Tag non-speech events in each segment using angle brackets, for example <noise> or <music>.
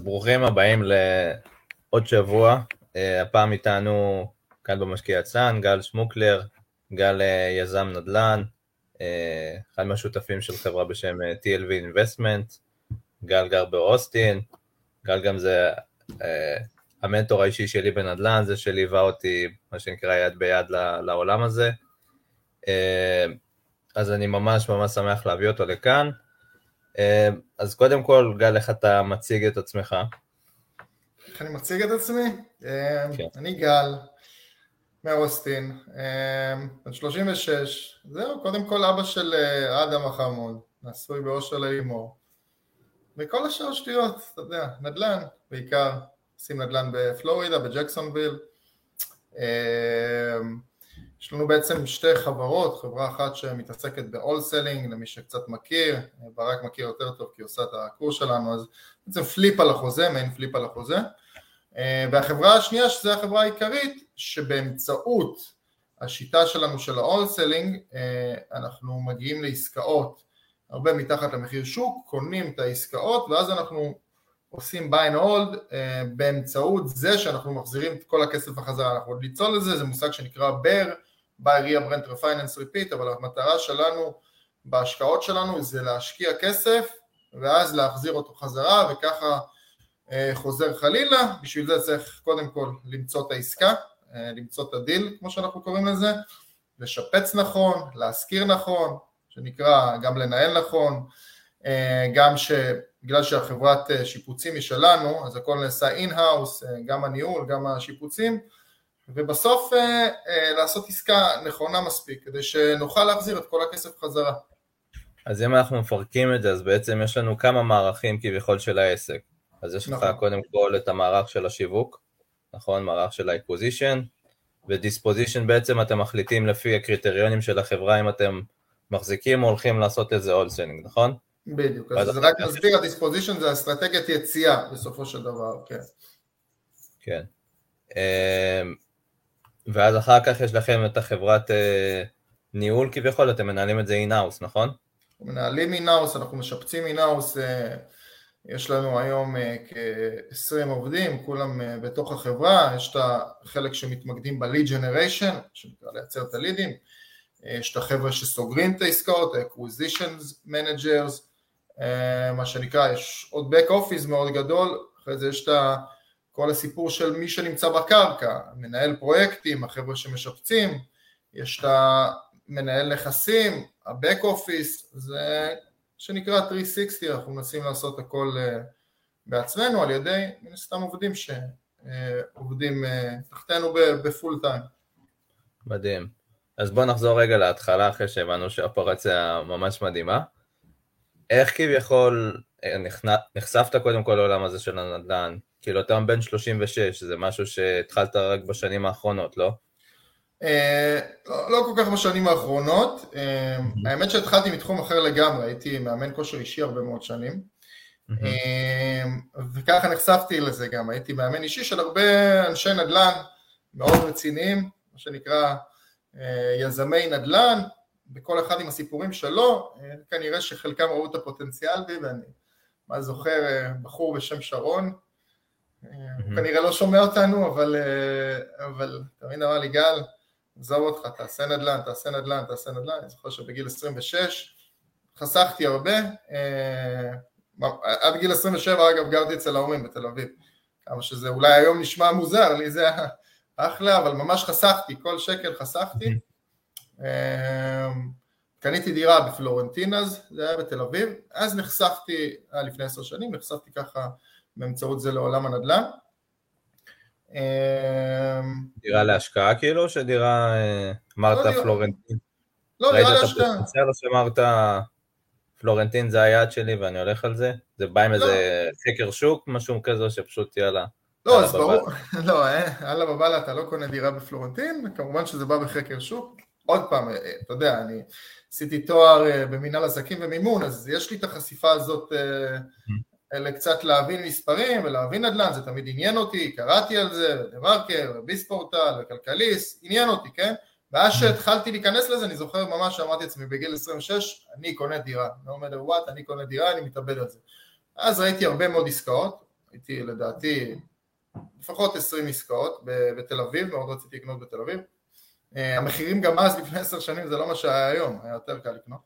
אז ברוכים הבאים לעוד שבוע, uh, הפעם איתנו כאן במשקיע עצלן, גל שמוקלר, גל uh, יזם נדל"ן, uh, אחד מהשותפים של חברה בשם TLV Investment, גל גר באוסטין, גל גם זה המנטור האישי שלי בנדל"ן, זה שליווה אותי, מה שנקרא, יד ביד לעולם הזה. אז אני ממש ממש שמח להביא אותו לכאן. אה, אז קודם כל, גל, איך אתה מציג את עצמך? איך אני מציג את עצמי? אה, כן. אני גל, מאוסטין, אה, בן 36, זהו, קודם כל אבא של אדם החמוד, נשוי באושר ללימור. וכל השאר שטויות, אתה יודע, נדל"ן, בעיקר, עושים נדל"ן בפלורידה, בג'קסונוויל. יש לנו בעצם שתי חברות, חברה אחת שמתעסקת ב-wholesaling, למי שקצת מכיר, ברק מכיר יותר טוב כי עושה את הקורס שלנו, אז בעצם flip על החוזה, מעין flip על החוזה. אה, והחברה השנייה, שזו החברה העיקרית, שבאמצעות השיטה שלנו של ה-wholesaling, אה, אנחנו מגיעים לעסקאות הרבה מתחת למחיר שוק, קונים את העסקאות, ואז אנחנו עושים buy and hold uh, באמצעות זה שאנחנו מחזירים את כל הכסף בחזרה, אנחנו עוד ניכנס לזה, זה מושג שנקרא BRRRR, Buy Rehab Rent Refinance Repeat, אבל המטרה שלנו בהשקעות שלנו זה להשקיע כסף ואז להחזיר אותו חזרה וככה uh, חוזר חלילה, בשביל זה צריך קודם כל למצוא את העסקה, uh, למצוא את הדיל כמו שאנחנו קוראים לזה, לשפץ נכון, להשכיר נכון, שנקרא גם לנהל נכון, uh, גם ש... בגלל שהחברת אה, שיפוצים היא שלנו, אז הכל נעשה in-house, אה, גם הניהול, גם השיפוצים, ובסוף אה, לעשות עסקה נכונה מספיק, כדי שנוכל להחזיר את כל הכסף חזרה. אז אם אנחנו מפרקים את זה, אז בעצם יש לנו כמה מערכים כביכול של העסק. אז יש נכון. לך קודם כל את המערך של השיווק, נכון? מערך של ה-acquisition, ו disposition בעצם אתם מחליטים לפי הקריטריונים של החברה אם אתם מחזיקים או הולכים לעשות איזה wholesaling, נכון? בדיוק, אז זה רק מסביר, ה disposition זה אסטרטגיית יציאה בסופו של דבר, כן. כן. ואז אחר כך יש לכם את החברת אה, ניהול כביכול, אתם מנהלים את זה אינאוס, נכון? מנהלים אינאוס, אנחנו משפצים אינאוס, אה, יש לנו היום אה, כ-20 עובדים, כולם בתוך החברה, יש את החלק שמתמקדים ב-lead generation, שנקרא לייצר את הלידים, יש את החבר'ה שסוגרים את העסקאות, ה-acquisitions managers, אה, מה שנקרא, יש עוד back office מאוד גדול, אחרי זה יש את כל הסיפור של מי שנמצא בקרקע, מנהל פרויקטים, החבר'ה שמשפצים, יש את המנהל נכסים, ה-back office, זה שנקרא 360, אנחנו מנסים לעשות הכל אה, בעצמנו על ידי מן הסתם עובדים שעובדים אה, תחתנו בפול טיים. מדהים. אז בואו נחזור רגע להתחלה אחרי שהבנו שהאופרציה ממש מדהימה. איך כביכול אה, נחשפת קודם כל לעולם הזה של הנדל"ן? כאילו אתה בן 36, זה משהו שהתחלת רק בשנים האחרונות, לא? אה, לא, לא כל כך בשנים האחרונות, אה, האמת שהתחלתי מתחום אחר לגמרי, הייתי מאמן כושר אישי הרבה מאוד שנים, וככה נחשפתי לזה גם, הייתי מאמן אישי של הרבה אנשי נדל"ן מאוד רציניים, מה שנקרא יזמי נדל"ן, בכל אחד עם הסיפורים שלו, אה, כנראה שחלקם ראו את הפוטנציאל בי, ואני מה זוכר אה, בחור בשם שרון, הוא אה, כנראה לא שומע אותנו, אבל, אבל תמיד אמר לי גל, עזוב אותך, תעשה נדל"ן, תעשה נדל"ן, תעשה נדל"ן, אני זוכר שבגיל 26 חסכתי הרבה, עד גיל 27 אגב גרתי אצל ההורים בתל אביב, כמה שזה אולי היום נשמע מוזר, לי זה <laughs> אחלה, אבל ממש חסכתי, כל שקל חסכתי, קניתי דירה בפלורנטין אז, זה היה בתל אביב, אז נחשפתי, היה לפני עשר שנים, נחשפתי ככה באמצעות זה לעולם הנדל"ן. אמ, דירה להשקעה כאילו, שדירה, אה, אמרת לא פלורנטין? לא, דירה להשקעה. ראית את הפוטנציאל שאמרת פלורנטין זה היעד שלי ואני הולך על זה? זה בא עם לא. איזה חקר שוק, משהו כזה, שפשוט יאללה. לא, אז ברור, <laughs> לא, אה, אללה בבאללה אתה לא קונה דירה בפלורנטין, כמובן שזה בא בחקר שוק, עוד פעם, אה, אה, אתה יודע, אני עשיתי תואר במנהל עסקים ומימון, אז יש לי את החשיפה הזאת קצת להבין מספרים ולהבין נדל"ן, זה תמיד עניין אותי, קראתי על זה, דה מרקר, ביספורטל, וכלכליסט, עניין אותי, כן? ואז שהתחלתי להיכנס לזה, אני זוכר ממש שאמרתי לעצמי בגיל 26, אני קונה דירה, no matter what, אני קונה דירה, אני מתאבד על זה. אז ראיתי הרבה מאוד עסקאות, הייתי לדעתי לפחות 20 עסקאות בתל אביב, מאוד רציתי לקנות בתל אביב. אה, המחירים גם אז לפני עשר שנים זה לא מה שהיה היום, היה יותר קל לקנות.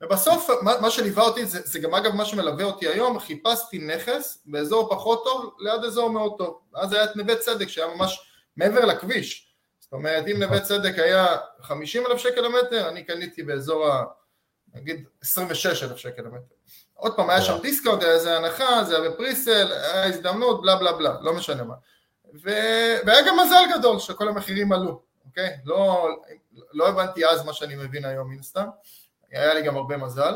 ובסוף מה, מה שליווה אותי זה, זה גם אגב מה שמלווה אותי היום, חיפשתי נכס באזור פחות טוב ליד אזור מאוד טוב. אז היה את נווה צדק שהיה ממש מעבר לכביש. זאת אומרת אם נווה צדק היה 50 אלף שקל למטר, אני קניתי באזור ה... נגיד 26 אלף שקל למטר. עוד פעם היה שם discount, היה איזה הנחה, זה היה ב presale, היה הזדמנות, בלה בלה בלה, לא משנה מה. ו... והיה גם מזל גדול שכל המחירים עלו, אוקיי? לא, לא הבנתי אז מה שאני מבין היום מן הסתם, היה לי גם הרבה מזל.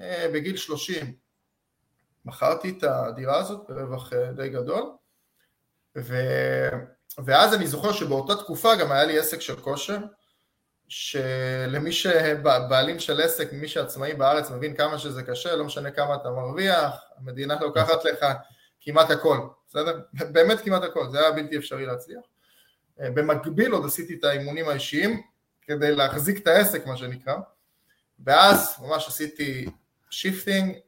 אה, בגיל 30 מכרתי את הדירה הזאת ברווח אה, די גדול, ו... ואז אני זוכר שבאותה תקופה גם היה לי עסק של כושר, שלמי שבעלים של עסק, מי שעצמאי בארץ מבין כמה שזה קשה, לא משנה כמה אתה מרוויח, המדינה לוקחת לך כמעט הכל, בסדר? <laughs> באמת כמעט הכל, זה היה בלתי אפשרי להצליח. במקביל עוד עשיתי את האימונים האישיים כדי להחזיק את העסק מה שנקרא, ואז ממש עשיתי shifting,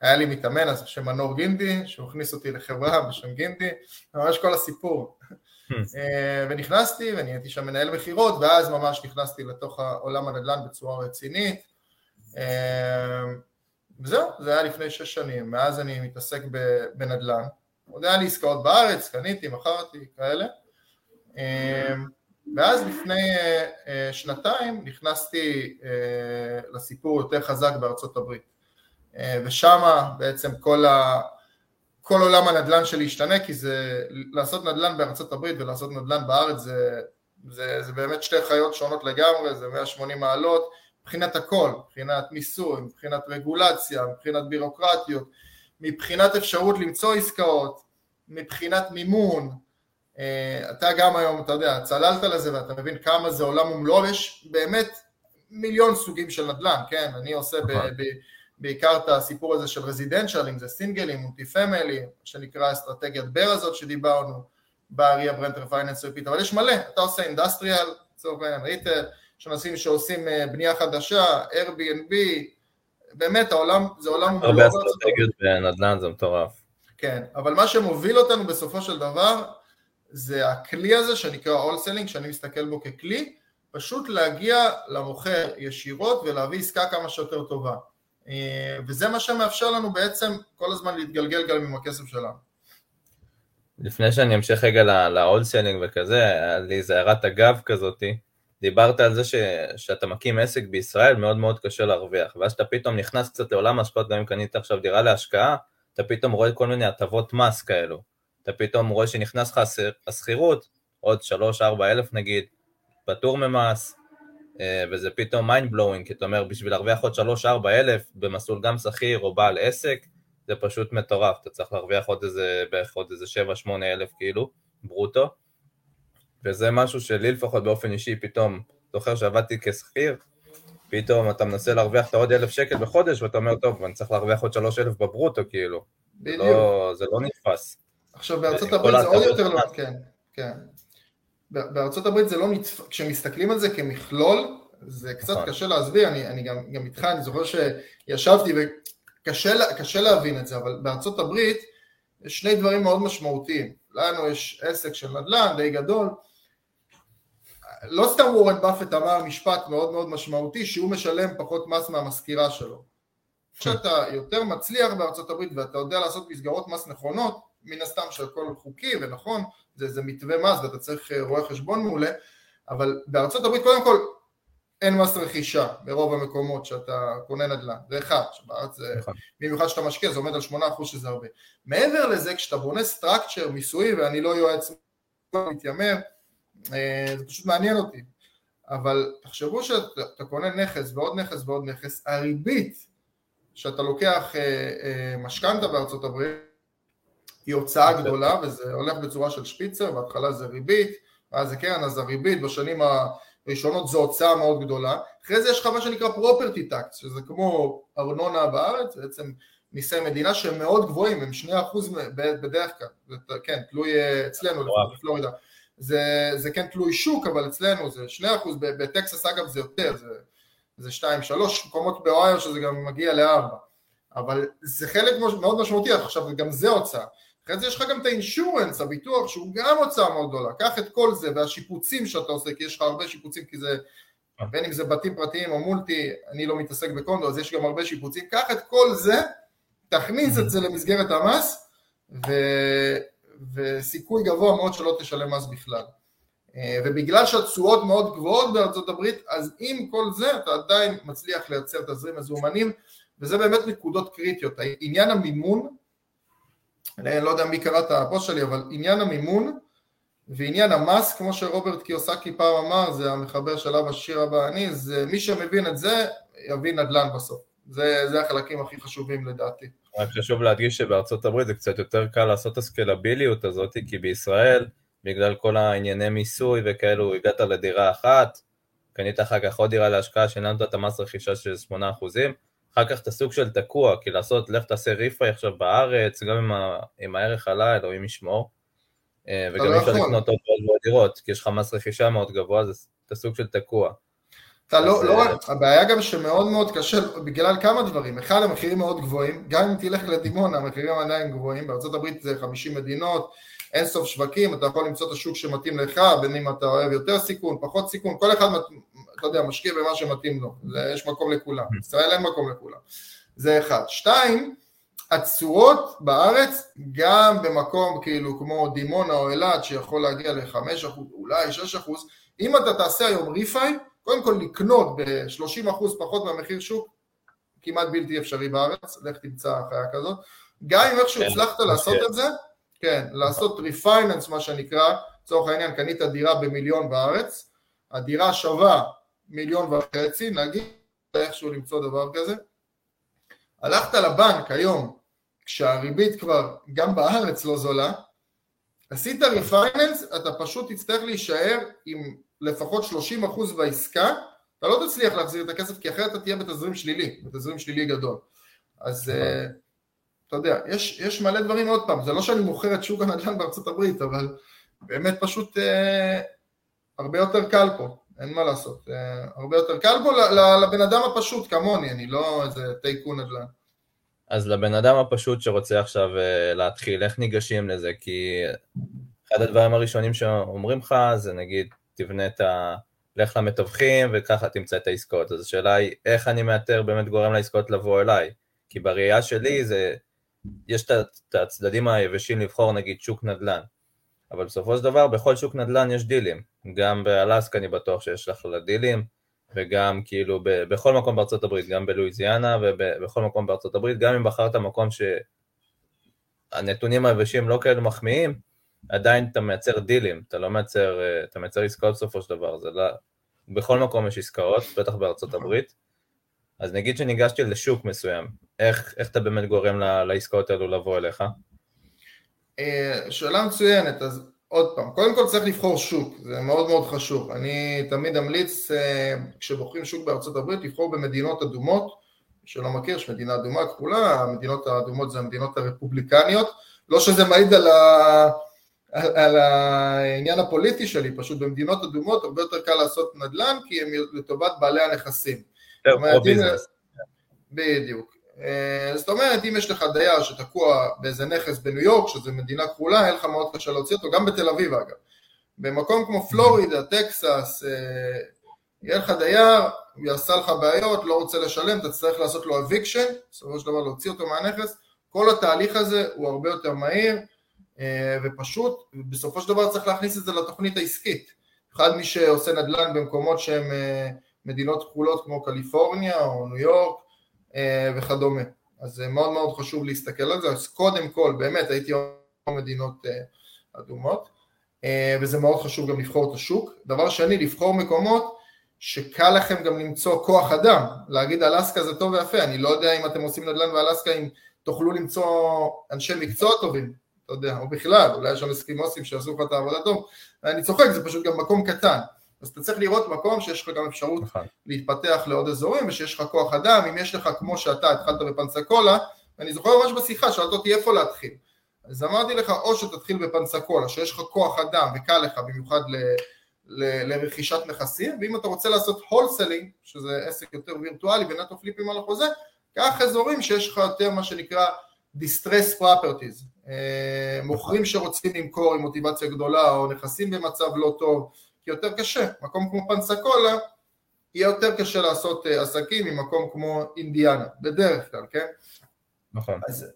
היה לי מתאמן אז בשם מנור גינדי, שהוא הכניס אותי לחברה בשם גינדי, ממש כל הסיפור. אה, ונכנסתי ואני הייתי שם מנהל מכירות ואז ממש נכנסתי לתוך העולם הנדל"ן בצורה רצינית. אה, וזהו, זה היה לפני שש שנים, מאז אני מתעסק בנדל"ן. עוד היה לי עסקאות בארץ, קניתי, מכרתי, כאלה. אה, ואז לפני שנתיים נכנסתי לסיפור יותר חזק בארצות הברית. ושם בעצם כל ה... כל עולם הנדל"ן שלי ישתנה, כי זה, לעשות נדל"ן בארצות הברית ולעשות נדל"ן בארץ זה, זה, זה באמת שתי חיות שונות לגמרי, זה 180 מעלות, מבחינת הכל, מבחינת מיסוי, מבחינת רגולציה, מבחינת בירוקרטיות, מבחינת אפשרות למצוא עסקאות, מבחינת מימון, אה, אתה גם היום, אתה יודע, צללת לזה ואתה מבין כמה זה עולם ומלואו, יש באמת מיליון סוגים של נדל"ן, כן, אני עושה ב... נכון. ב בעיקר את הסיפור הזה של רזידנציאל, אם זה סינגלים, מולטי פמילי, שנקרא אסטרטגיית בר הזאת שדיברנו, Buy Rehab Rent Refinance Repeat, אבל יש מלא, אתה עושה industrial, לצורך העניין retail, יש אנשים שעושים אה, בנייה חדשה, Airbnb, באמת העולם, זה עולם... הרבה אסטרטגיות בנדל"ן זה מטורף. כן, אבל מה שמוביל אותנו בסופו של דבר, זה הכלי הזה שנקרא wholesaling, שאני מסתכל בו ככלי, פשוט להגיע למוכר ישירות ולהביא עסקה כמה שיותר טובה. אה, וזה מה שמאפשר לנו בעצם כל הזמן להתגלגל גם עם הכסף שלנו. לפני שאני אמשיך רגע ל-all וכזה, היה לי איזה הערת אגב כזאתי, דיברת על זה ש, שאתה מקים עסק בישראל, מאוד מאוד קשה להרוויח, ואז אתה פתאום נכנס קצת לעולם ההשקעות, גם אם קנית עכשיו דירה להשקעה, אתה פתאום רואה כל מיני הטבות מס כאלו. אתה פתאום רואה שנכנס לך השכירות, עוד 3-4 אלף נגיד, פטור ממס, אה, וזה פתאום mind blowing, כי אתה אומר, בשביל להרוויח עוד 3-4 אלף במסלול גם שכיר או בעל עסק, זה פשוט מטורף, אתה צריך להרוויח עוד איזה, בערך עוד איזה 7-8 אלף כאילו, ברוטו, וזה משהו שלי לפחות באופן אישי פתאום, זוכר שעבדתי כשכיר, פתאום אתה מנסה להרוויח את העוד אלף שקל בחודש, ואתה אומר, טוב, אני צריך להרוויח עוד שלוש אלף בברוטו, כאילו. בדיוק. לא, זה לא נתפס. עכשיו בארצות הברית זה עוד יותר לא, כן, כן. בארצות הברית זה לא נתפס, כשמסתכלים על זה כמכלול, זה קצת נכון. קשה להסביר, אני, אני גם, גם איתך, אני זוכר שישבתי וקשה להבין את זה, אבל בארצות הברית יש שני דברים מאוד משמעותיים. לנו יש עסק של נדל"ן די גדול, לא סתם וורן באפט אמר משפט מאוד מאוד משמעותי שהוא משלם פחות מס מהמזכירה שלו. כשאתה יותר מצליח בארצות הברית ואתה יודע לעשות מסגרות מס נכונות, מן הסתם שהכל חוקי ונכון, זה, זה מתווה מס ואתה צריך אה, רואה חשבון מעולה, אבל בארצות הברית קודם כל אין מס רכישה ברוב המקומות שאתה קונה נדל"ן, זה אחד, שבארץ זה, נכון. במיוחד שאתה משקיע זה עומד על 8% שזה הרבה. מעבר לזה כשאתה בונה סטרקצ'ר מיסוי ואני לא יועץ מתיימר, אה, זה פשוט מעניין אותי, אבל תחשבו שאתה קונה נכס ועוד נכס ועוד נכס, הריבית שאתה לוקח אה, משכנתה בארצות הברית היא הוצאה גדולה וזה הולך בצורה של שפיצר, בהתחלה זה ריבית, ואז זה קרן, אז הריבית בשנים הראשונות זו הוצאה מאוד גדולה, אחרי זה יש לך מה שנקרא פרופרטי טקס, שזה כמו ארנונה בארץ, בעצם מיסי מדינה שהם מאוד גבוהים, הם 2% בדרך כלל, זה, כן, תלוי אה, אצלנו, בפלורידה, זה, זה כן תלוי שוק, אבל אצלנו זה 2%, בטקסס אגב זה יותר, זה, זה 2-3 מקומות באוהיו שזה גם מגיע ל-4, אבל זה חלק מאוד משמעותי, עכשיו גם זה הוצאה. אחרי זה יש לך גם את האינשורנס, הביטוח, שהוא גם הוצאה מאוד גדולה. קח את כל זה והשיפוצים שאתה עושה, כי יש לך הרבה שיפוצים, כי זה, בין אם זה בתים פרטיים או מולטי, אני לא מתעסק בקונדו, אז יש גם הרבה שיפוצים. קח את כל זה, תכניס את זה למסגרת המס, ו... וסיכוי גבוה מאוד שלא תשלם מס בכלל. אה, ובגלל שהתשואות מאוד גבוהות בארצות הברית, אז עם כל זה אתה עדיין מצליח לייצר תזרים מזומנים, וזה באמת נקודות קריטיות. עניין המימון, אני לא יודע מי קרא את הפוסט שלי, אבל עניין המימון ועניין המס, כמו שרוברט קיוסקי פעם אמר, זה המחבר של אבא שיר הבא אני, זה מי שמבין את זה, יבין נדל"ן בסוף. זה, זה החלקים הכי חשובים לדעתי. רק חשוב להדגיש שבארצות הברית זה קצת יותר קל לעשות את הסקלביליות הזאת, כי בישראל, בגלל כל הענייני מיסוי וכאלו, הגעת לדירה אחת, קנית אחר כך עוד דירה להשקעה, שילמת את המס רכישה של 8%, אחר כך אתה סוג של תקוע, כי לעשות, לך תעשה ריפאי עכשיו בארץ, גם אם, ה, אם הערך עלה, אלוהים ישמור, אה, וגם לא אפשר לקנות עוד ועוד דירות, כי יש לך מס רכישה מאוד גבוה, אז אתה סוג של תקוע. אתה לא, לא רק, הבעיה גם שמאוד מאוד קשה בגלל כמה דברים, אחד המחירים מאוד גבוהים, גם אם תלך לדימונה המחירים עדיין גבוהים, הברית זה 50 מדינות, אין סוף שווקים, אתה יכול למצוא את השוק שמתאים לך, בין אם אתה אוהב יותר סיכון, פחות סיכון, כל אחד, אתה יודע, משקיע במה שמתאים לו, יש מקום לכולם, ישראל אין מקום לכולם, זה אחד. שתיים, התשואות בארץ, גם במקום כאילו כמו דימונה או אילת שיכול להגיע ל-5%, אולי 6%, אם אתה תעשה היום ריפאי, קודם כל לקנות ב-30% פחות מהמחיר שוק, כמעט בלתי אפשרי בארץ, לך תמצא חיה כזאת, גם אם איכשהו כן, הצלחת לעשות את זה, כן, לעשות ריפייננס מה שנקרא, לצורך העניין קנית דירה במיליון בארץ, הדירה שווה מיליון וחצי, נגיד איכשהו למצוא דבר כזה, הלכת לבנק היום, כשהריבית כבר גם בארץ לא זולה, עשית ריפייננס, אתה פשוט תצטרך להישאר עם לפחות 30% בעסקה, אתה לא תצליח להחזיר את הכסף כי אחרת אתה תהיה בתזרים שלילי, בתזרים שלילי גדול. אז uh, אתה יודע, יש, יש מלא דברים עוד פעם, זה לא שאני מוכר את שוק הנדל"ן בארצות הברית, אבל באמת פשוט uh, הרבה יותר קל פה, אין מה לעשות, uh, הרבה יותר קל פה לבן אדם הפשוט כמוני, אני לא איזה טייקון נדל"ן. אז לבן אדם הפשוט שרוצה עכשיו uh, להתחיל, איך ניגשים לזה? כי אחד הדברים הראשונים שאומרים לך זה נגיד תבנה את ה... לך למתווכים וככה תמצא את העסקאות. אז השאלה היא, איך אני מאתר באמת גורם לעסקאות לבוא אליי? כי בראייה שלי זה, יש את הצדדים היבשים לבחור נגיד שוק נדל"ן, אבל בסופו של דבר בכל שוק נדל"ן יש דילים. גם באלסקה אני בטוח שיש לך לדילים, וגם כאילו ב, בכל מקום בארצות הברית, גם בלואיזיאנה ובכל מקום בארצות הברית, גם אם בחרת מקום שהנתונים היבשים לא כאלה מחמיאים, עדיין אתה מייצר דילים, אתה לא מייצר, אה, אתה מייצר עסקאות בסופו של דבר, זה לא, בכל מקום יש עסקאות, בטח בארצות הברית, אז נגיד שניגשתי לשוק מסוים, איך, איך אתה באמת גורם לעסקאות האלו לבוא אליך? אה, שאלה מצוינת, אז עוד פעם, קודם כל צריך לבחור שוק, זה מאוד מאוד חשוב, אני תמיד אמליץ אה, כשבוחרים שוק בארצות הברית לבחור במדינות אדומות, שלא מכיר, יש מדינה אדומה כחולה, המדינות האדומות זה המדינות הרפובליקניות, לא שזה מעיד על ה... על, על העניין הפוליטי שלי, פשוט במדינות אדומות הרבה יותר קל לעשות נדל"ן כי הם לטובת בעלי הנכסים. או business. בדיוק. אה, זאת אומרת, אם יש לך דייר שתקוע באיזה נכס בניו יורק, שזה מדינה כחולה, יהיה לך מאוד קשה להוציא אותו, גם בתל אביב אגב. במקום כמו פלורידה, טקסס, אה, יהיה לך דייר, הוא יעשה לך בעיות, לא רוצה לשלם, אתה תצטרך לעשות לו eviction, בסופו של דבר להוציא אותו מהנכס, כל התהליך הזה הוא הרבה יותר מהיר, אה, ופשוט בסופו של דבר צריך להכניס את זה לתוכנית העסקית. אחד מי שעושה נדל"ן במקומות שהם מדינות כחולות כמו קליפורניה או ניו יורק וכדומה. אז זה מאוד מאוד חשוב להסתכל על זה, אז קודם כל באמת הייתי מדינות אדומות וזה מאוד חשוב גם לבחור את השוק. דבר שני, לבחור מקומות שקל לכם גם למצוא כוח אדם, להגיד אלסקה זה טוב ויפה, אני לא יודע אם אתם עושים נדל"ן באלסקה אם תוכלו למצוא אנשי מקצוע טובים, אתה יודע, או בכלל, אולי יש שם אסקימוסים שיעשו לך את העבודה טוב, ואני צוחק, זה פשוט גם מקום קטן. אז אתה צריך לראות מקום שיש לך גם אפשרות נכון. להתפתח לעוד אזורים, ושיש לך כוח אדם, אם יש לך כמו שאתה התחלת בפנסקולה, ואני זוכר ממש בשיחה, שאלת אותי איפה להתחיל. אז אמרתי לך, או שתתחיל בפנסקולה, שיש לך כוח אדם וקל לך במיוחד ל, ל, לרכישת נכסים, ואם אתה רוצה לעשות הולסלינג, שזה עסק יותר וירטואלי ונטו פליפים על החוזה, קח אזורים שיש לך יותר מה שנקרא distress properties, אה, מוכרים שרוצים למכור עם מוטיבציה גדולה או נכסים במצב לא טוב, כי יותר קשה, מקום כמו פנסקולה יהיה יותר קשה לעשות אה, עסקים ממקום כמו אינדיאנה, בדרך כלל, כן? נכון. אז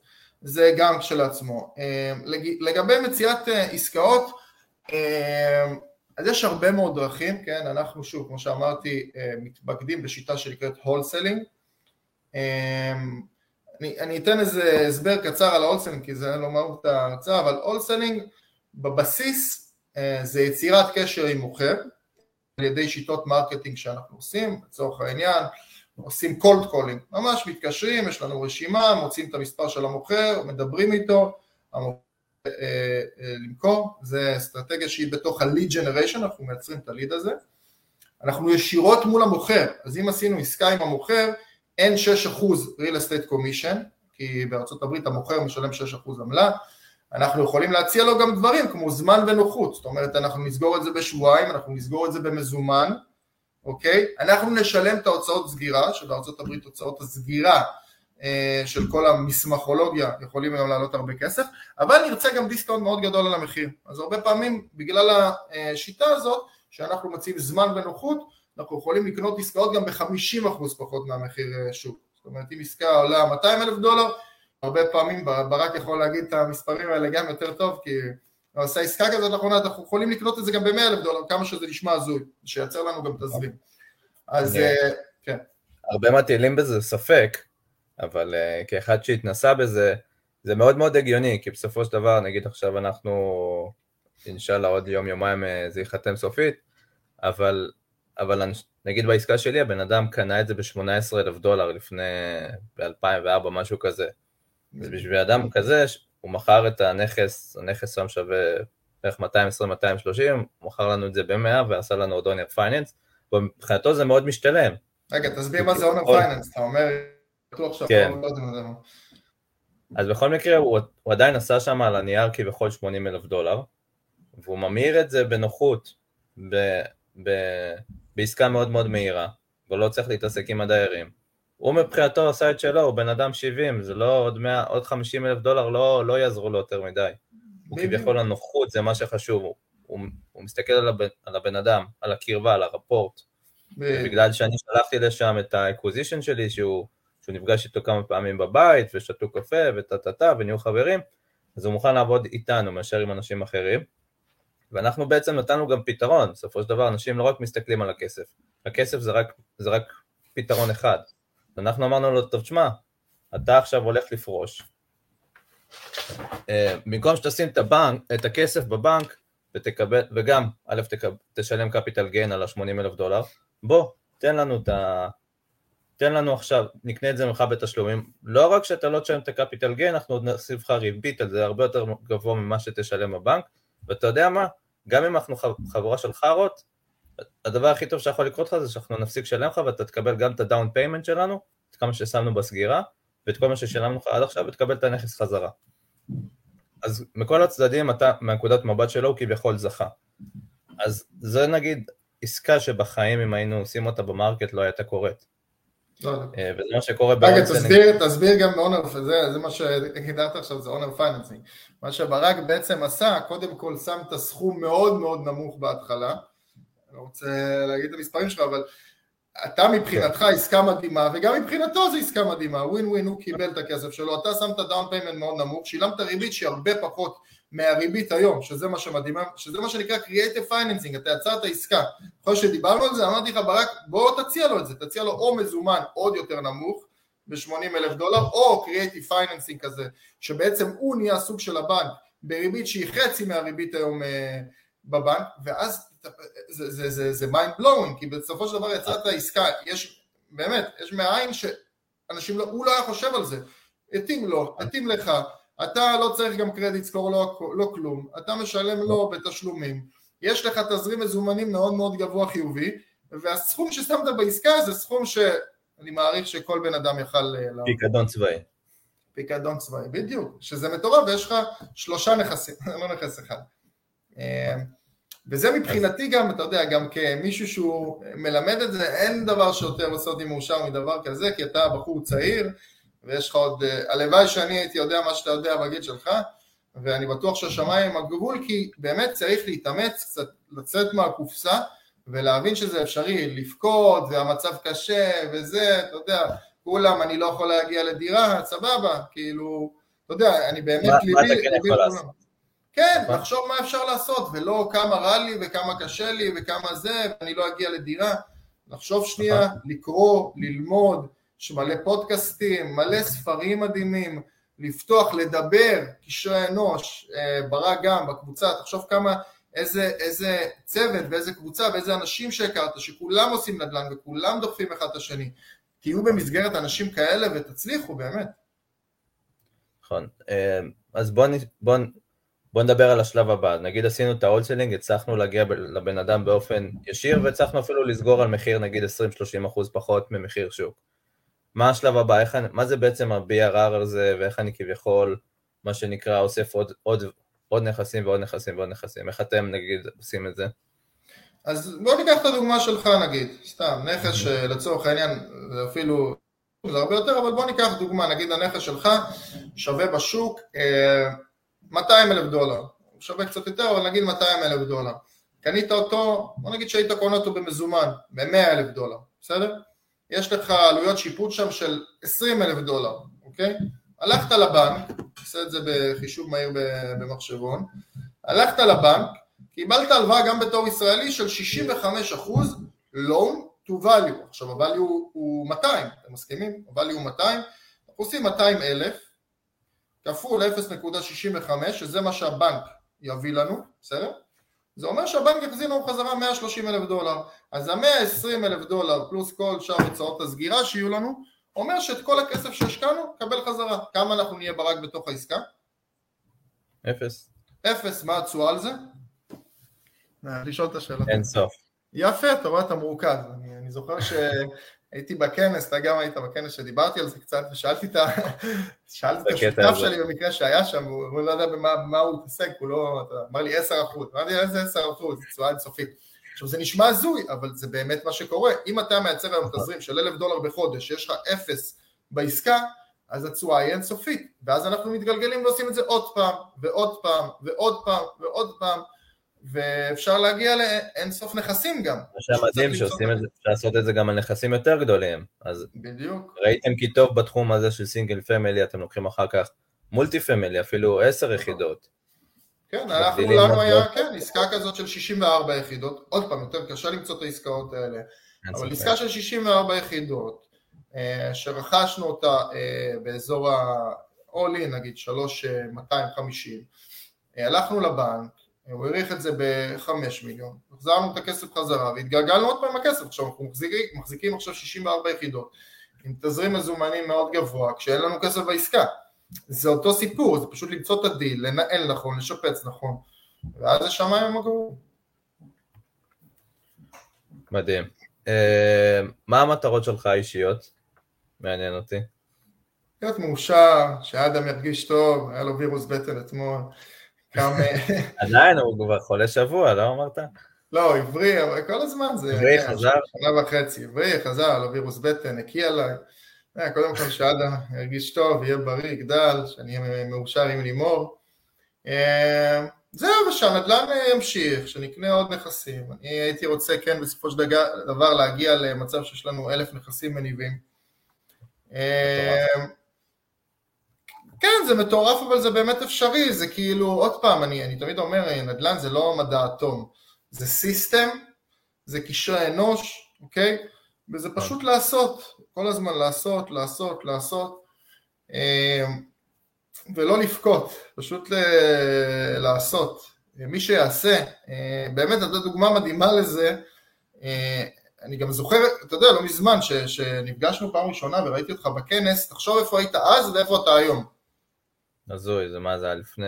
זה גם כשלעצמו. אה, לגבי מציאת עסקאות, אז יש הרבה מאוד דרכים, כן? אנחנו שוב, כמו שאמרתי, מתמקדים בשיטה שנקראת wholesaling. אני, אני אתן איזה הסבר קצר על ה wholesaling כי זה לא מהות ההרצאה, אבל wholesaling בבסיס אה, זה יצירת קשר עם מוכר על ידי שיטות marketing שאנחנו עושים, לצורך העניין עושים cold calling, ממש מתקשרים, יש לנו רשימה, מוצאים את המספר של המוכר, מדברים איתו, המוכר אה, אה, למכור, זה אסטרטגיה שהיא בתוך ה-lead generation, אנחנו מייצרים את ה lead הזה, אנחנו ישירות מול המוכר, אז אם עשינו עסקה עם המוכר, אין 6% real estate commission, כי הברית המוכר משלם 6% עמלה, אנחנו יכולים להציע לו גם דברים כמו זמן ונוחות, זאת אומרת אנחנו נסגור את זה בשבועיים, אנחנו נסגור את זה במזומן, אוקיי? אנחנו נשלם את ההוצאות סגירה, שבארצות הברית הוצאות הסגירה אה, של כל המסמכולוגיה יכולים היום לעלות הרבה כסף, אבל נרצה גם discount מאוד גדול על המחיר, אז הרבה פעמים בגלל השיטה הזאת שאנחנו מציעים זמן ונוחות אנחנו יכולים לקנות עסקאות גם ב-50% פחות מהמחיר אה, שוק. זאת אומרת, אם עסקה עולה 200 אלף דולר, הרבה פעמים ברק יכול להגיד את המספרים האלה גם יותר טוב, כי הוא עשה עסקה כזאת לאחרונה, אנחנו יכולים לקנות את זה גם ב-100 אלף דולר, כמה שזה נשמע הזוי, שייצר לנו גם תזרים. אז אה, כן. הרבה מטילים בזה ספק, אבל uh, כאחד שהתנסה בזה, זה מאוד מאוד הגיוני, כי בסופו של דבר, נגיד עכשיו אנחנו, אינשאללה עוד יום יומיים זה ייחתם סופית, אבל אבל נגיד בעסקה שלי הבן אדם קנה את זה ב-18 אלף דולר לפני, ב-2004, משהו כזה. אז בשביל אדם כזה, הוא מכר את הנכס, הנכס שם שווה בערך 220-230, הוא מכר לנו את זה ב-100 ועשה לנו עוד owner finance, ומבחינתו זה מאוד משתלם. רגע, תסביר מה זה אונר פייננס, אתה אומר, בטוח שאתה כן. לא יודע מה זה. אז בכל מקרה, הוא, הוא עדיין עשה שם על הנייר כביכול 80 אלף דולר, והוא ממיר את זה בנוחות, ב, ב, בעסקה מאוד מאוד מהירה, ולא צריך להתעסק עם הדיירים. הוא מבחינתו עשה את שלו, הוא בן אדם 70, זה לא עוד, 100, עוד 50 אלף דולר, לא, לא יעזרו לו יותר מדי. הוא כביכול הנוחות, זה מה שחשוב, הוא, הוא, הוא מסתכל על הבן, על הבן אדם, על הקרבה, על ה rapport. בגלל שאני שלחתי לשם את ה acquisition שלי, שהוא, שהוא נפגש איתו כמה פעמים בבית, ושתו קפה, וטה טה טה, ונהיו חברים, אז הוא מוכן לעבוד איתנו מאשר עם אנשים אחרים. ואנחנו בעצם נתנו גם פתרון, בסופו של דבר אנשים לא רק מסתכלים על הכסף, הכסף זה רק, זה רק פתרון אחד. ואנחנו אמרנו לו, טוב תשמע, אתה עכשיו הולך לפרוש, אה, במקום שתשים את הבנק, את הכסף בבנק, ותקבל, וגם, א', תקב, תשלם קפיטל גיין על ה-80 אלף דולר, בוא, תן לנו את ה... תן לנו עכשיו, נקנה את זה ממך בתשלומים, לא רק שאתה לא תשלם את ה capital gain, אנחנו עוד נוסיף לך ריבית על זה הרבה יותר גבוה ממה שתשלם בבנק, ואתה יודע מה? גם אם אנחנו חבורה של חארות, הדבר הכי טוב שיכול לקרות לך זה שאנחנו נפסיק לשלם לך ואתה תקבל גם את ה down payment שלנו, את כמה ששמנו בסגירה, ואת כל מה ששילמנו לך עד עכשיו, ותקבל את הנכס חזרה. אז מכל הצדדים אתה, מהנקודת מבט שלו, הוא כביכול זכה. אז זה נגיד עסקה שבחיים אם היינו עושים אותה ב market לא הייתה קורית. לא, לא. אה, וזה מה שקורה רגע, תסביר, תסביר גם owner, זה, זה מה שהגדרת עכשיו, זה owner financing. מה שברק בעצם עשה, קודם כל שם את הסכום מאוד מאוד נמוך בהתחלה, לא רוצה להגיד את המספרים שלך, אבל אתה מבחינתך כן. עסקה מדהימה, וגם מבחינתו זו עסקה מדהימה, ווין ווין הוא קיבל את הכסף שלו, אתה שמת down payment מאוד נמוך, שילמת ריבית שהיא הרבה פחות מהריבית היום, שזה מה שמדהימה, שזה מה שנקרא Creative Financing, אתה יצרת עסקה. אחרי שדיברנו על זה, אמרתי לך ברק, בוא תציע לו את זה, תציע לו או מזומן עוד יותר נמוך, ב-80 אלף דולר, או Creative Financing כזה, שבעצם הוא נהיה סוג של הבנק, בריבית שהיא חצי מהריבית היום אה, בבנק, ואז זה, זה, זה, זה mind blowing, כי בסופו של דבר יצרת עסקה, יש, באמת, יש מאין שאנשים לא, הוא לא היה חושב על זה, התאים לו, התאים לך, אתה לא צריך גם קרדיט סקור, לא, לא כלום, אתה משלם לו בתשלומים, יש לך תזרים מזומנים מאוד מאוד גבוה חיובי, והסכום ששמת בעסקה זה סכום שאני מעריך שכל בן אדם יכל... אה, פיקדון צבאי. פיקדון צבאי, בדיוק, שזה מטורף ויש לך שלושה נכסים, <laughs> לא נכס אחד. אה, וזה מבחינתי גם, אתה יודע, גם כמישהו שהוא מלמד את זה, אין דבר שיותר לעשות אותי מאושר מדבר כזה, כי אתה בחור צעיר, ויש לך עוד, הלוואי שאני הייתי יודע מה שאתה יודע בגיל שלך, ואני בטוח שהשמיים הם הגבול, כי באמת צריך להתאמץ, קצת לצאת מהקופסה, ולהבין שזה אפשרי, לבכות, והמצב קשה, וזה, אתה יודע, כולם, אני לא יכול להגיע לדירה, סבבה, כאילו, אתה יודע, אני באמת, מה, ליבי, מה אתה כן יכול לעשות? כן, נכון. לחשוב מה אפשר לעשות, ולא כמה רע לי וכמה קשה לי וכמה זה, ואני לא אגיע לדירה. לחשוב שנייה, נכון. לקרוא, ללמוד, יש מלא פודקאסטים, מלא ספרים מדהימים, לפתוח, לדבר, קשרי אנוש, אה, ברק גם, בקבוצה, תחשוב כמה, איזה, איזה צוות ואיזה קבוצה ואיזה אנשים שהכרת, שכולם עושים נדל"ן וכולם דוחפים אחד את השני. תהיו במסגרת אנשים כאלה ותצליחו, באמת. נכון. אה, אז בואו בוא, בוא נדבר על השלב הבא. נגיד עשינו את ה wholesaling, הצלחנו להגיע לבן אדם באופן ישיר, והצלחנו אפילו לסגור על מחיר נגיד 20-30% פחות ממחיר שוק. מה השלב הבא? איך, מה זה בעצם ה-BRR הזה, ואיך אני כביכול, מה שנקרא, אוסף עוד, עוד, עוד נכסים ועוד נכסים ועוד נכסים? איך אתם נגיד עושים את זה? אז בוא ניקח את הדוגמה שלך נגיד, סתם, נכס שלצורך העניין זה אפילו, זה הרבה יותר, אבל בוא ניקח דוגמה, נגיד הנכס שלך שווה בשוק 200 אה, אלף דולר, הוא שווה קצת יותר, אבל נגיד 200 אלף דולר. קנית אותו, בוא נגיד שהיית קונה אותו במזומן, ב-100 אלף דולר, בסדר? יש לך עלויות שיפוט שם של 20 אלף דולר, אוקיי? הלכת לבנק, עושה את זה בחישוב מהיר במחשבון, הלכת לבנק, קיבלת הלוואה גם בתור ישראלי של 65% loan to value, עכשיו ה-value הוא 200, אתם מסכימים? ה-value הוא 200, אנחנו עושים 200 אלף כפול 0.65 שזה מה שהבנק יביא לנו, בסדר? זה אומר שהבנק יחזיר לנו חזרה 130 אלף דולר אז ה-120 אלף דולר פלוס כל שאר הוצאות הסגירה שיהיו לנו אומר שאת כל הכסף שהשקענו קבל חזרה כמה אנחנו נהיה ברק בתוך העסקה? אפס אפס, מה התשואה על זה? לשאול את השאלה. אין סוף. יפה, אתה רואה, אתה מורכז. אני, אני זוכר שהייתי בכנס, אתה גם היית בכנס שדיברתי על זה קצת, ושאלתי את, <laughs> את השותף שלי במקרה שהיה שם, הוא לא יודע במה הוא מתעסק, הוא לא, אמר לי 10 אחוז, אמרתי איזה 10 אחוז, זו תשואה אינסופית. עכשיו זה נשמע הזוי, אבל זה באמת מה שקורה. אם אתה מייצר היום נכון. תזרים של אלף דולר בחודש, שיש לך אפס בעסקה, אז התשואה היא אינסופית. ואז אנחנו מתגלגלים ועושים את זה עוד פעם, ועוד פעם, ועוד פעם, ועוד פעם. ואפשר להגיע לאינסוף נכסים גם. מה שמדהים שעושים את זה, אפשר לעשות את זה גם על נכסים יותר גדולים. אז בדיוק. ראיתם כי טוב בתחום הזה של single family, אתם לוקחים אחר כך multi family, אפילו עשר יחידות. כן, אנחנו לנו היה, כן, עסקה כזאת של 64 יחידות, עוד פעם, יותר קשה למצוא את העסקאות האלה, אבל עסקה של 64 יחידות, אה, שרכשנו אותה אה, באזור ה-all in, נגיד 3,250, אה, הלכנו לבנק, הוא העריך את זה ב-5 מיליון, החזרנו את הכסף חזרה והתגלגלנו עוד פעם הכסף, עכשיו אנחנו מחזיקים, מחזיקים עכשיו 64 יחידות עם תזרים מזומנים מאוד גבוה כשאין לנו כסף בעסקה, זה אותו סיפור, זה פשוט למצוא את הדיל, לנהל נכון, לשפץ נכון, ואז זה שמיים הם הגבוהים. מדהים. אה, מה המטרות שלך האישיות? מעניין אותי. להיות מאושר, שאדם ירגיש טוב, היה לו וירוס בטן אתמול. עדיין הוא כבר חולה שבוע, לא אמרת? לא, עברי, אבל כל הזמן זה... עברי חזר? שנה וחצי, עברי חזר, לא וירוס בטן, הקיא עליי. אה, קודם כל שאדם ירגיש טוב, יהיה בריא, יגדל, שאני אהיה מאושר עם לימור. אה, זהו, ושהנדל"ן ימשיך, שנקנה עוד נכסים. אני הייתי רוצה, כן, בסופו של דבר להגיע למצב שיש לנו אלף נכסים מניבים. כן, זה מטורף, אבל זה באמת אפשרי, זה כאילו, עוד פעם, אני, אני תמיד אומר, נדל"ן זה לא מדע אטום, זה סיסטם, זה קשרי אנוש, אוקיי? וזה פשוט לעשות, כל הזמן לעשות, לעשות, לעשות, אמ, ולא לבכות, פשוט לעשות. מי שיעשה, אה, באמת, אתה דוגמה מדהימה לזה, אה, אני גם זוכר, אתה יודע, לא מזמן, ש, שנפגשנו פעם ראשונה וראיתי אותך בכנס, תחשוב איפה היית אז ואיפה אתה היום. הזוי, זה מה זה היה לפני...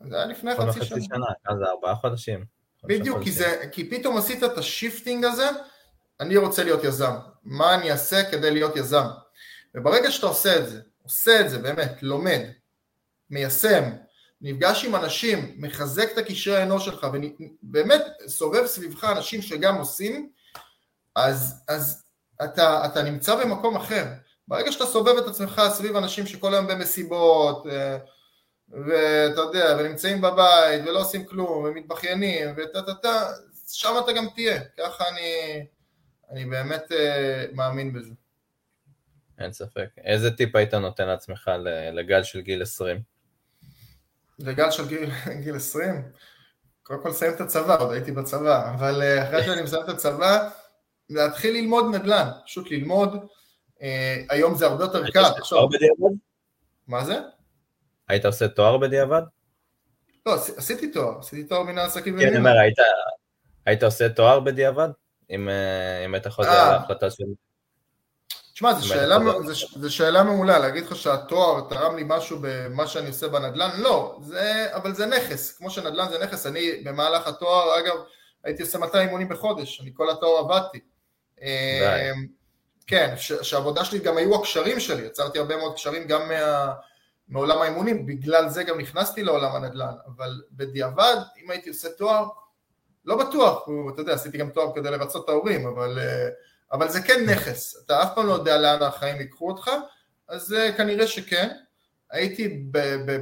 זה היה לפני חצי שנה. שנה, אז זה ארבעה חודשים. בדיוק, כי, זה, כי פתאום עשית את ה shifting הזה, אני רוצה להיות יזם. מה אני אעשה כדי להיות יזם? וברגע שאתה עושה את זה, עושה את זה באמת, לומד, מיישם, נפגש עם אנשים, מחזק את הקשרי האנוש שלך, ובאמת סובב סביבך אנשים שגם עושים, אז, אז אתה, אתה נמצא במקום אחר. ברגע שאתה סובב את עצמך סביב אנשים שכל היום במסיבות, אה, ואתה יודע, ונמצאים בבית, ולא עושים כלום, ומתבכיינים, וטה טה טה, שם אתה גם תהיה. ככה אני, אני באמת uh, מאמין בזה. אין ספק. איזה טיפ היית נותן לעצמך לגל של גיל 20? לגל של גיל, <laughs> גיל 20? קודם כל לסיים את הצבא, עוד הייתי בצבא, אבל uh, אחרי שאני מסיים את הצבא, להתחיל ללמוד נדל"ן, פשוט ללמוד. Uh, היום זה הרבה יותר קל. מה זה? היית עושה תואר בדיעבד? לא, עשיתי תואר, עשיתי תואר מנהל עסקים כן, אני אומר, היית עושה תואר בדיעבד? אם היית חוזר על ההחלטה של... תשמע, זו שאלה מעולה, להגיד לך שהתואר תרם לי משהו במה שאני עושה בנדל"ן? לא, זה, אבל זה נכס, כמו שנדל"ן זה נכס, אני במהלך התואר, אגב, הייתי עושה 200 אימונים בחודש, אני כל התואר עבדתי. כן, שהעבודה שלי גם היו הקשרים שלי, יצרתי הרבה מאוד קשרים גם מה, מעולם האימונים, בגלל זה גם נכנסתי לעולם הנדל"ן, אבל בדיעבד, אם הייתי עושה תואר, לא בטוח, אתה יודע, עשיתי גם תואר כדי לרצות את ההורים, אבל... Uh, אבל זה כן נכס, אתה אף פעם לא יודע לאן החיים ייקחו אותך, אז uh, כנראה שכן. הייתי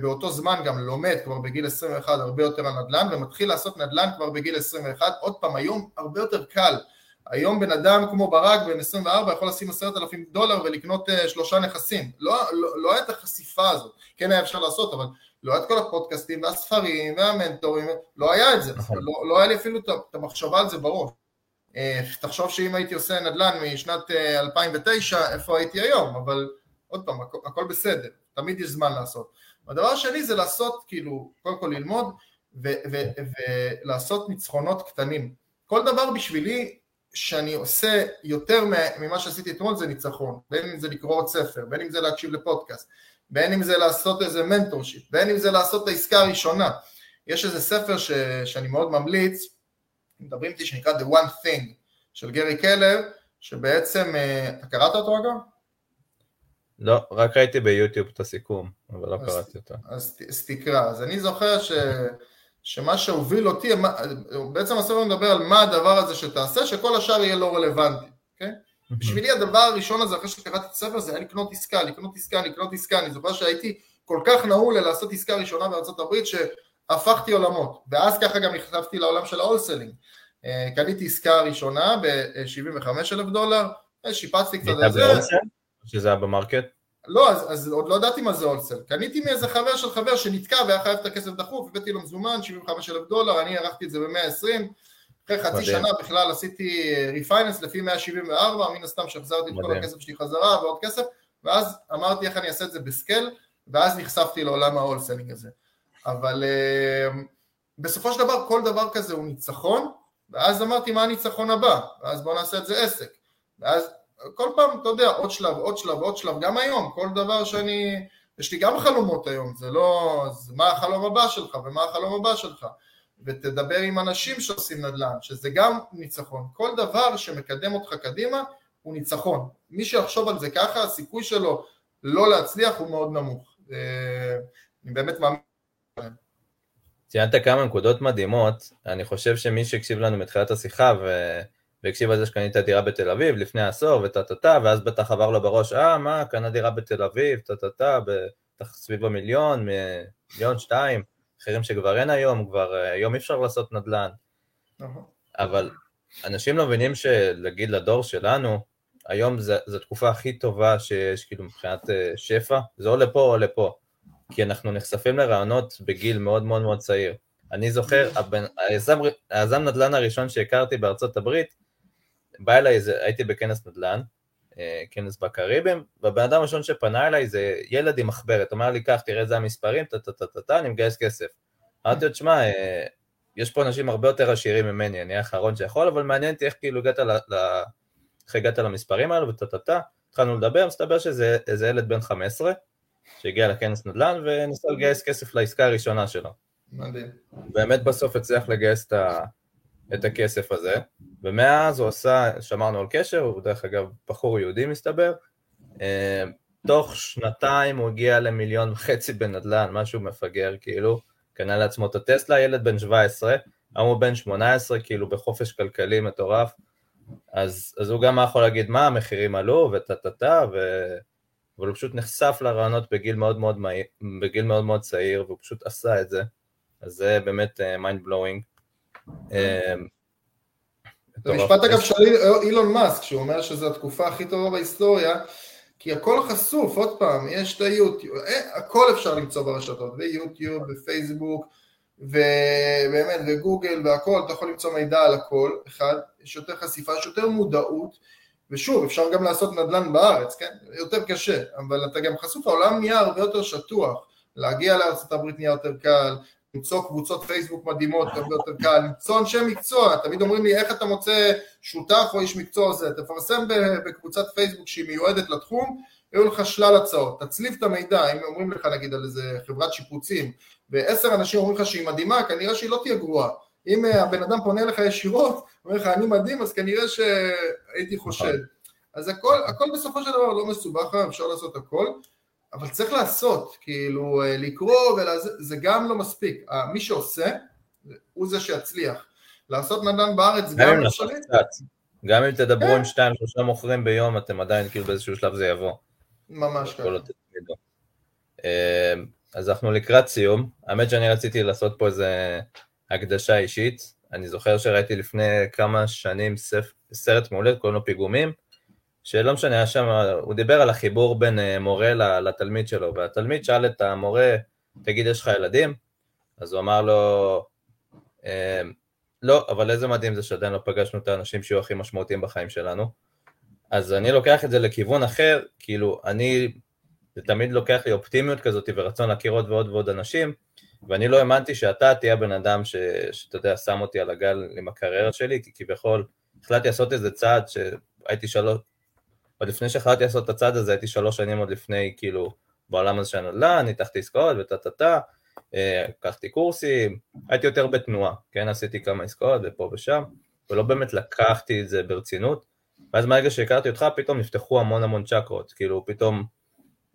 באותו זמן גם לומד כבר בגיל 21 הרבה יותר על נדל"ן ומתחיל לעשות נדל"ן כבר בגיל 21, עוד פעם היום הרבה יותר קל, היום בן אדם כמו ברק בן 24 יכול לשים עשרת אלפים דולר ולקנות uh, שלושה נכסים, לא, לא, לא את החשיפה הזאת, כן היה אפשר לעשות אבל לא היה את כל הפודקאסטים והספרים והמנטורים, לא היה את זה, נכון. לא, לא היה לי אפילו את המחשבה על זה בראש אה, תחשוב שאם הייתי עושה נדל"ן משנת 2009, אה, איפה הייתי היום, אבל עוד פעם, הכל, הכל בסדר, תמיד יש זמן לעשות. הדבר השני זה לעשות, כאילו, קודם כל ללמוד ולעשות ניצחונות קטנים. כל דבר בשבילי שאני עושה יותר ממה שעשיתי אתמול זה ניצחון, בין אם זה לקרוא עוד ספר, בין אם זה להקשיב לפודקאסט, בין אם זה לעשות איזה mentorship, בין אם זה לעשות את העסקה הראשונה. יש איזה ספר ש, שאני מאוד ממליץ, מדברים איתי שנקרא The One Thing של גרי קלר, שבעצם, אה, אתה קראת אותו אגב? לא, רק ראיתי ביוטיוב את הסיכום, אבל לא קראתי אותו. אז, אז תקרא, אז אני זוכר ש, שמה שהוביל אותי, בעצם הספר מדבר על מה הדבר הזה שתעשה, שכל השאר יהיה לא רלוונטי, אוקיי? בשבילי הדבר הראשון הזה, אחרי שקראתי את הספר, זה היה לקנות עסקה, לקנות עסקה, לקנות עסקה, אני זוכר שהייתי כל כך נעול ללעשות עסקה ראשונה בארצות הברית, הפכתי עולמות, ואז ככה גם נחשפתי לעולם של ה wholesaling. אה, קניתי עסקה ראשונה ב-75 אלף דולר, אה, שיפצתי קצת את זה. שזה היה ב market? לא, אז, אז עוד לא ידעתי מה זה wholesale. קניתי מאיזה חבר של חבר שנתקע והיה חייב את הכסף דחוף, הבאתי לו מזומן, 75 אלף דולר, אני הערכתי את זה ב-120, אחרי חצי מדהים. שנה בכלל עשיתי refinance לפי 174, מן הסתם שהחזרתי את כל הכסף שלי חזרה ועוד כסף, ואז אמרתי איך אני אעשה את זה ב scale, ואז נחשפתי לעולם ה wholesaling הזה. אבל uh, בסופו של דבר כל דבר כזה הוא ניצחון, ואז אמרתי מה הניצחון הבא, ואז בואו נעשה את זה עסק, ואז כל פעם, אתה יודע, עוד שלב, עוד שלב, עוד שלב, גם היום, כל דבר שאני, יש לי גם חלומות היום, זה לא, זה מה החלום הבא שלך ומה החלום הבא שלך, ותדבר עם אנשים שעושים נדל"ן, שזה גם ניצחון, כל דבר שמקדם אותך קדימה הוא ניצחון, מי שיחשוב על זה ככה, הסיכוי שלו לא להצליח הוא מאוד נמוך, אה, אני באמת מאמין. ציינת כמה נקודות מדהימות, אני חושב שמי שהקשיב לנו מתחילת השיחה ו... והקשיב על זה שקנית דירה בתל אביב לפני עשור וטה טה טה, ואז בטח עבר לו בראש, אה, מה, קנה דירה בתל אביב, טה טה טה, בטח סביב המיליון, מיליון שתיים, מחירים שכבר אין היום, כבר אה, היום אי אפשר לעשות נדל"ן. נכון. אבל אנשים לא מבינים שלהגיד לדור שלנו, היום זו התקופה הכי טובה שיש, כאילו מבחינת אה, שפע, זה או לפה או לפה. כי אנחנו נחשפים לרעיונות בגיל מאוד מאוד מאוד צעיר. אני זוכר, היזם נדל"ן הראשון שהכרתי בארצות הברית, בא אליי, זה, הייתי בכנס נדל"ן, אה, כנס בקריבים, והבן אדם הראשון שפנה אליי זה ילד עם מחברת, אומר לי, קח, תראה איזה המספרים, טה-טה-טה-טה, אני מגייס כסף. אמרתי לו, תשמע, אה, יש פה אנשים הרבה יותר עשירים ממני, אני האחרון שיכול, אבל מעניין אותי איך כאילו הגעת, ל, ל, איך הגעת למספרים האלו, וטה-טה-טה, התחלנו לדבר, מסתבר שזה ילד בן 15, שהגיע לכנס נדל"ן וניסה לגייס כסף לעסקה הראשונה שלו. מדהים. באמת בסוף הצליח לגייס את, ה, את הכסף הזה, ומאז הוא עשה, שמרנו על קשר, הוא דרך אגב בחור יהודי מסתבר, אה, תוך שנתיים הוא הגיע למיליון וחצי בנדל"ן, משהו מפגר כאילו, קנה לעצמו את הטסלה, ילד בן 17, היום הוא בן 18, כאילו בחופש כלכלי מטורף, אז, אז הוא גם יכול להגיד מה, המחירים עלו וטה טה טה, ו... אבל הוא פשוט נחשף לרעיונות בגיל מאוד מאוד, בגיל מאוד מאוד צעיר, והוא פשוט עשה את זה, אז זה באמת מיינד uh, בלואוינג. זה משפט אגב של אילון מאסק, שהוא אומר שזו התקופה הכי טובה בהיסטוריה, כי הכל חשוף, עוד פעם, יש את היוטיוב, אה, הכל אפשר למצוא ברשתות, ביוטיוב, בפייסבוק, ובאמת, וגוגל והכל, אתה יכול למצוא מידע על הכל, אחד, יש יותר חשיפה, יש יותר מודעות, ושוב, אפשר גם לעשות נדל"ן בארץ, כן? יותר קשה, אבל אתה גם חשוף, העולם נהיה הרבה יותר שטוח, להגיע הברית נהיה יותר קל, למצוא קבוצות פייסבוק מדהימות, הרבה יותר קל, למצוא אנשי מקצוע, תמיד אומרים לי איך אתה מוצא שותף או איש מקצוע זה, תפרסם בקבוצת פייסבוק שהיא מיועדת לתחום, יהיו לך שלל הצעות, תצליב את המידע, אם אומרים לך נגיד על איזה חברת שיפוצים, ועשר אנשים אומרים לך שהיא מדהימה, כנראה שהיא לא תהיה גרועה, אם אה, הבן אדם פונה אליך ישירות, אומר לך אני מדהים, אז כנראה שהייתי חושד, נכון. אז הכל, הכל בסופו של דבר לא מסובך, אפשר לעשות הכל, אבל צריך לעשות, כאילו אה, לקרוא, ולזה, זה גם לא מספיק, אה, מי שעושה הוא זה שיצליח, לעשות נדל"ן בארץ גם לא שליט. גם אם תדברו עם שתיים שלושה מוכרים ביום, אתם עדיין כאילו באיזשהו שלב זה יבוא. ממש ככה. אה, אז אנחנו לקראת סיום, האמת שאני רציתי לעשות פה איזה הקדשה אישית, אני זוכר שראיתי לפני כמה שנים סרט מעולה, קוראים לו פיגומים, שלא משנה, שם, הוא דיבר על החיבור בין אה, מורה לתלמיד שלו, והתלמיד שאל את המורה, תגיד, יש לך ילדים? אז הוא אמר לו, אה, לא, אבל איזה מדהים זה שעדיין לא פגשנו את האנשים שיהיו הכי משמעותיים בחיים שלנו. אז אני לוקח את זה לכיוון אחר, כאילו, אני, זה תמיד לוקח לי אופטימיות כזאת ורצון להכיר עוד ועוד ועוד אנשים, ואני לא האמנתי שאתה תהיה הבן אדם ש, שאתה יודע, שם אותי על הגל עם הקריירה שלי, כי כביכול החלטתי לעשות איזה צעד שהייתי שלוש, עוד לפני שהחלטתי לעשות את הצעד הזה, הייתי שלוש שנים עוד לפני, כאילו, בעולם הזה של הנדל"ן, ניתחתי עסקאות וטה טה טה, לקחתי קורסים, הייתי יותר בתנועה, כן, עשיתי כמה עסקאות ופה ושם, ולא באמת לקחתי את זה ברצינות, ואז מהרגע שהכרתי אותך, פתאום נפתחו המון המון צ'קרות, כאילו, פתאום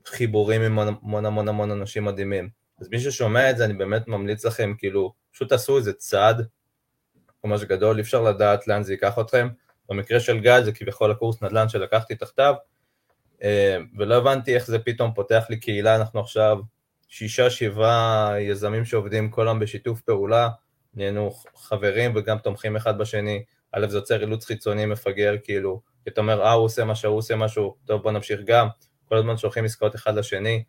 חיבורים עם המון המון המון אנשים מדהימים. אז מי ששומע את זה, אני באמת ממליץ לכם, כאילו, פשוט תעשו איזה צעד ממש גדול, אי אפשר לדעת לאן זה ייקח אתכם, במקרה של גל זה כביכול הקורס נדל"ן שלקחתי תחתיו, אה, ולא הבנתי איך זה פתאום פותח לי קהילה, אנחנו עכשיו שישה, שבעה יזמים שעובדים כל היום בשיתוף פעולה, נהיינו חברים וגם תומכים אחד בשני, א' זה יוצר אילוץ חיצוני מפגר, כאילו, כי אתה אומר, אה, הוא עושה משהו, הוא עושה משהו, טוב, בוא נמשיך גם, כל הזמן שולחים עסקאות אחד לשני.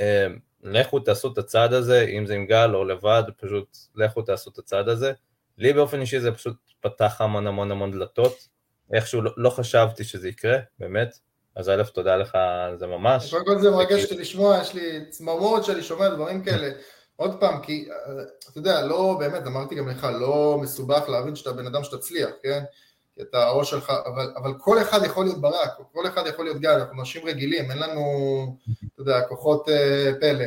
אה, לכו תעשו את הצעד הזה, אם זה עם גל או לבד, פשוט לכו תעשו את הצעד הזה. לי באופן אישי זה פשוט פתח המון המון המון דלתות, איכשהו לא, לא חשבתי שזה יקרה, באמת, אז א', תודה לך על זה ממש. קודם כל זה מרגש אותי לשמוע, יש לי צמרמורת שאני שומע דברים כאלה. עוד פעם, כי אתה יודע, לא, באמת, אמרתי גם לך, לא מסובך להבין שאתה בן אדם שתצליח, כן? כי אתה הראש שלך, אבל, אבל כל אחד יכול להיות ברק, כל אחד יכול להיות גל, אנחנו אנשים רגילים, אין לנו, אתה יודע, כוחות uh, פלא.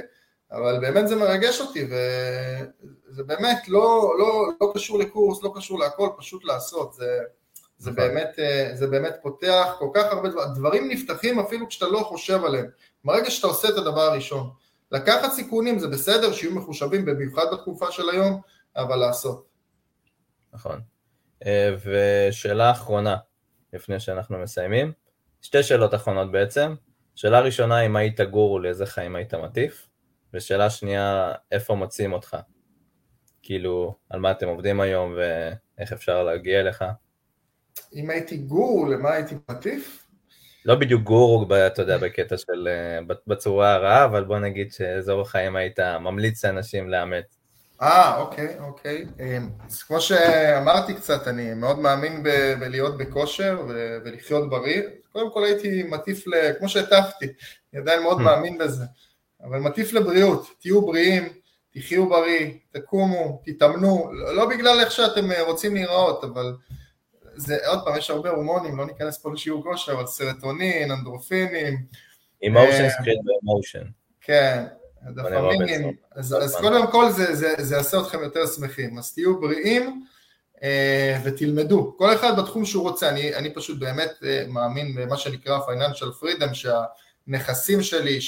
אבל באמת זה מרגש אותי, וזה באמת לא, לא, לא קשור לקורס, לא קשור להכל, פשוט לעשות, זה, זה, נכון. באמת, אה, זה באמת פותח כל כך הרבה דברים, דברים נפתחים אפילו כשאתה לא חושב עליהם, ברגע שאתה עושה את הדבר הראשון. לקחת סיכונים זה בסדר, שיהיו מחושבים במיוחד בתקופה של היום, אבל לעשות. נכון. אה, ושאלה אחרונה, לפני שאנחנו מסיימים, שתי שאלות אחרונות בעצם. שאלה ראשונה, אם היית גורו, לאיזה חיים היית מטיף? ושאלה שנייה, איפה מוצאים אותך? כאילו, על מה אתם עובדים היום ואיך אפשר להגיע אליך? אם הייתי גורו, למה הייתי מטיף? לא בדיוק גורו, אתה יודע, בקטע של, אה, בצורה הרעה, אבל בוא נגיד שאיזה אורח חיים היית ממליץ לאנשים לאמץ. אה, אוקיי, אוקיי. אמ, אז כמו שאמרתי קצת, אני מאוד מאמין ב- בלהיות בכושר ו- ולחיות בריא. קודם כל הייתי מטיף, ל- כמו שהטפתי, אני עדיין מאוד hmm. מאמין בזה. אבל מטיף לבריאות, תהיו בריאים, תחיו בריא, תקומו, תתאמנו, לא בגלל איך שאתם אה, רוצים להיראות, אבל זה, עוד פעם, יש הרבה הורמונים, לא ניכנס פה לשיעור כושר, אבל סרטונין, אנדורפינים. emotion secret ב emotion. כן, דופמינים, אז, אז קודם כל זה, זה, זה יעשה אתכם יותר שמחים, אז תהיו בריאים אה, ותלמדו, כל אחד בתחום שהוא רוצה, אני, אני פשוט באמת אה, מאמין במה שנקרא financial freedom, שה... נכסים שלי,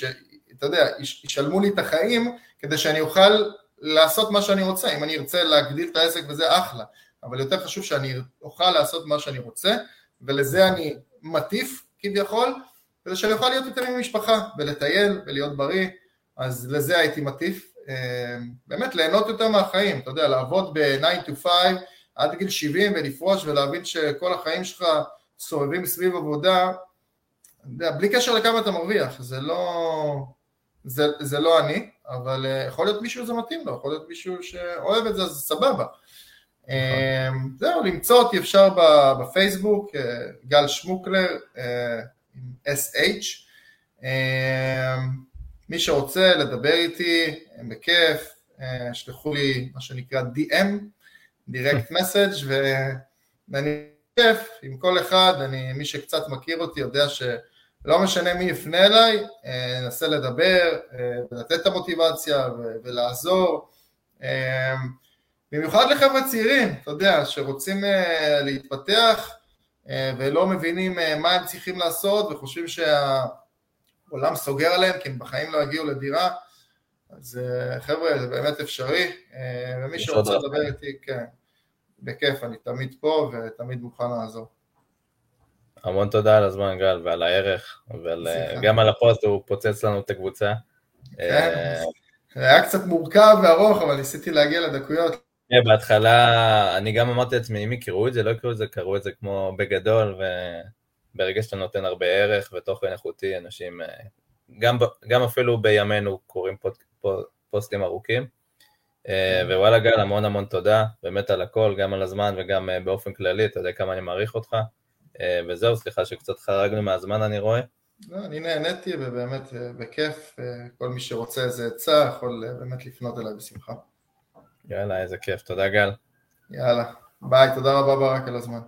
שאתה יודע, ישלמו לי את החיים כדי שאני אוכל לעשות מה שאני רוצה, אם אני ארצה להגדיל את העסק וזה אחלה, אבל יותר חשוב שאני אוכל לעשות מה שאני רוצה, ולזה אני מטיף כביכול, כדי שאני אוכל להיות יותר עם המשפחה, ולטייל, ולהיות בריא, אז לזה הייתי מטיף, אה, באמת ליהנות יותר מהחיים, אתה יודע, לעבוד ב-9 to 5 עד גיל 70 ולפרוש ולהבין שכל החיים שלך סובבים סביב עבודה, בלי קשר לכמה אתה מרוויח, זה לא, זה, זה לא אני, אבל אה, יכול להיות מישהו זה מתאים לו, יכול להיות מישהו שאוהב את זה, אז סבבה. נכון. זהו, למצוא אותי אפשר בפייסבוק, אה, גל שמוקלר עם SH. מי שרוצה לדבר איתי, בכיף, אה, שלחו לי מה שנקרא DM, direct <laughs> message, ואני כיף עם כל אחד, אני, מי שקצת מכיר אותי יודע שלא משנה מי יפנה אליי, אה, ננסה לדבר אה, ולתת את המוטיבציה ולעזור. במיוחד לחבר'ה צעירים, אתה יודע, שרוצים להתפתח ולא מבינים מה הם צריכים לעשות וחושבים שה... העולם סוגר עליהם כי הם בחיים לא יגיעו לדירה, אז אה, חבר'ה זה באמת אפשרי, אה, ומי שרוצה לדבר איתי, כן, בכיף, אני תמיד פה ותמיד מוכן לעזור. המון תודה על הזמן גל ועל הערך, וגם על הפוסט הוא פוצץ לנו את הקבוצה. כן, זה היה קצת מורכב וארוך, אבל ניסיתי להגיע לדקויות. כן, בהתחלה אני גם אמרתי לעצמי, אם יקראו את זה, לא יקראו את זה, קראו את זה כמו בגדול, ברגע שאתה נותן הרבה ערך ותוכן איכותי, אנשים, אה, גם, גם אפילו בימינו קוראים פוד, פוסטים ארוכים. אה, כן. ווואלה גל, המון המון תודה, באמת על הכל, גם על הזמן וגם אה, באופן כללי, אתה יודע כמה אני מעריך אותך. וזהו, סליחה שקצת חרגנו מהזמן אני רואה. לא, אני נהניתי ובאמת בכיף, כל מי שרוצה איזה עצה יכול באמת לפנות אליי בשמחה. יאללה, איזה כיף, תודה גל. יאללה, ביי, תודה רבה ברק על הזמן.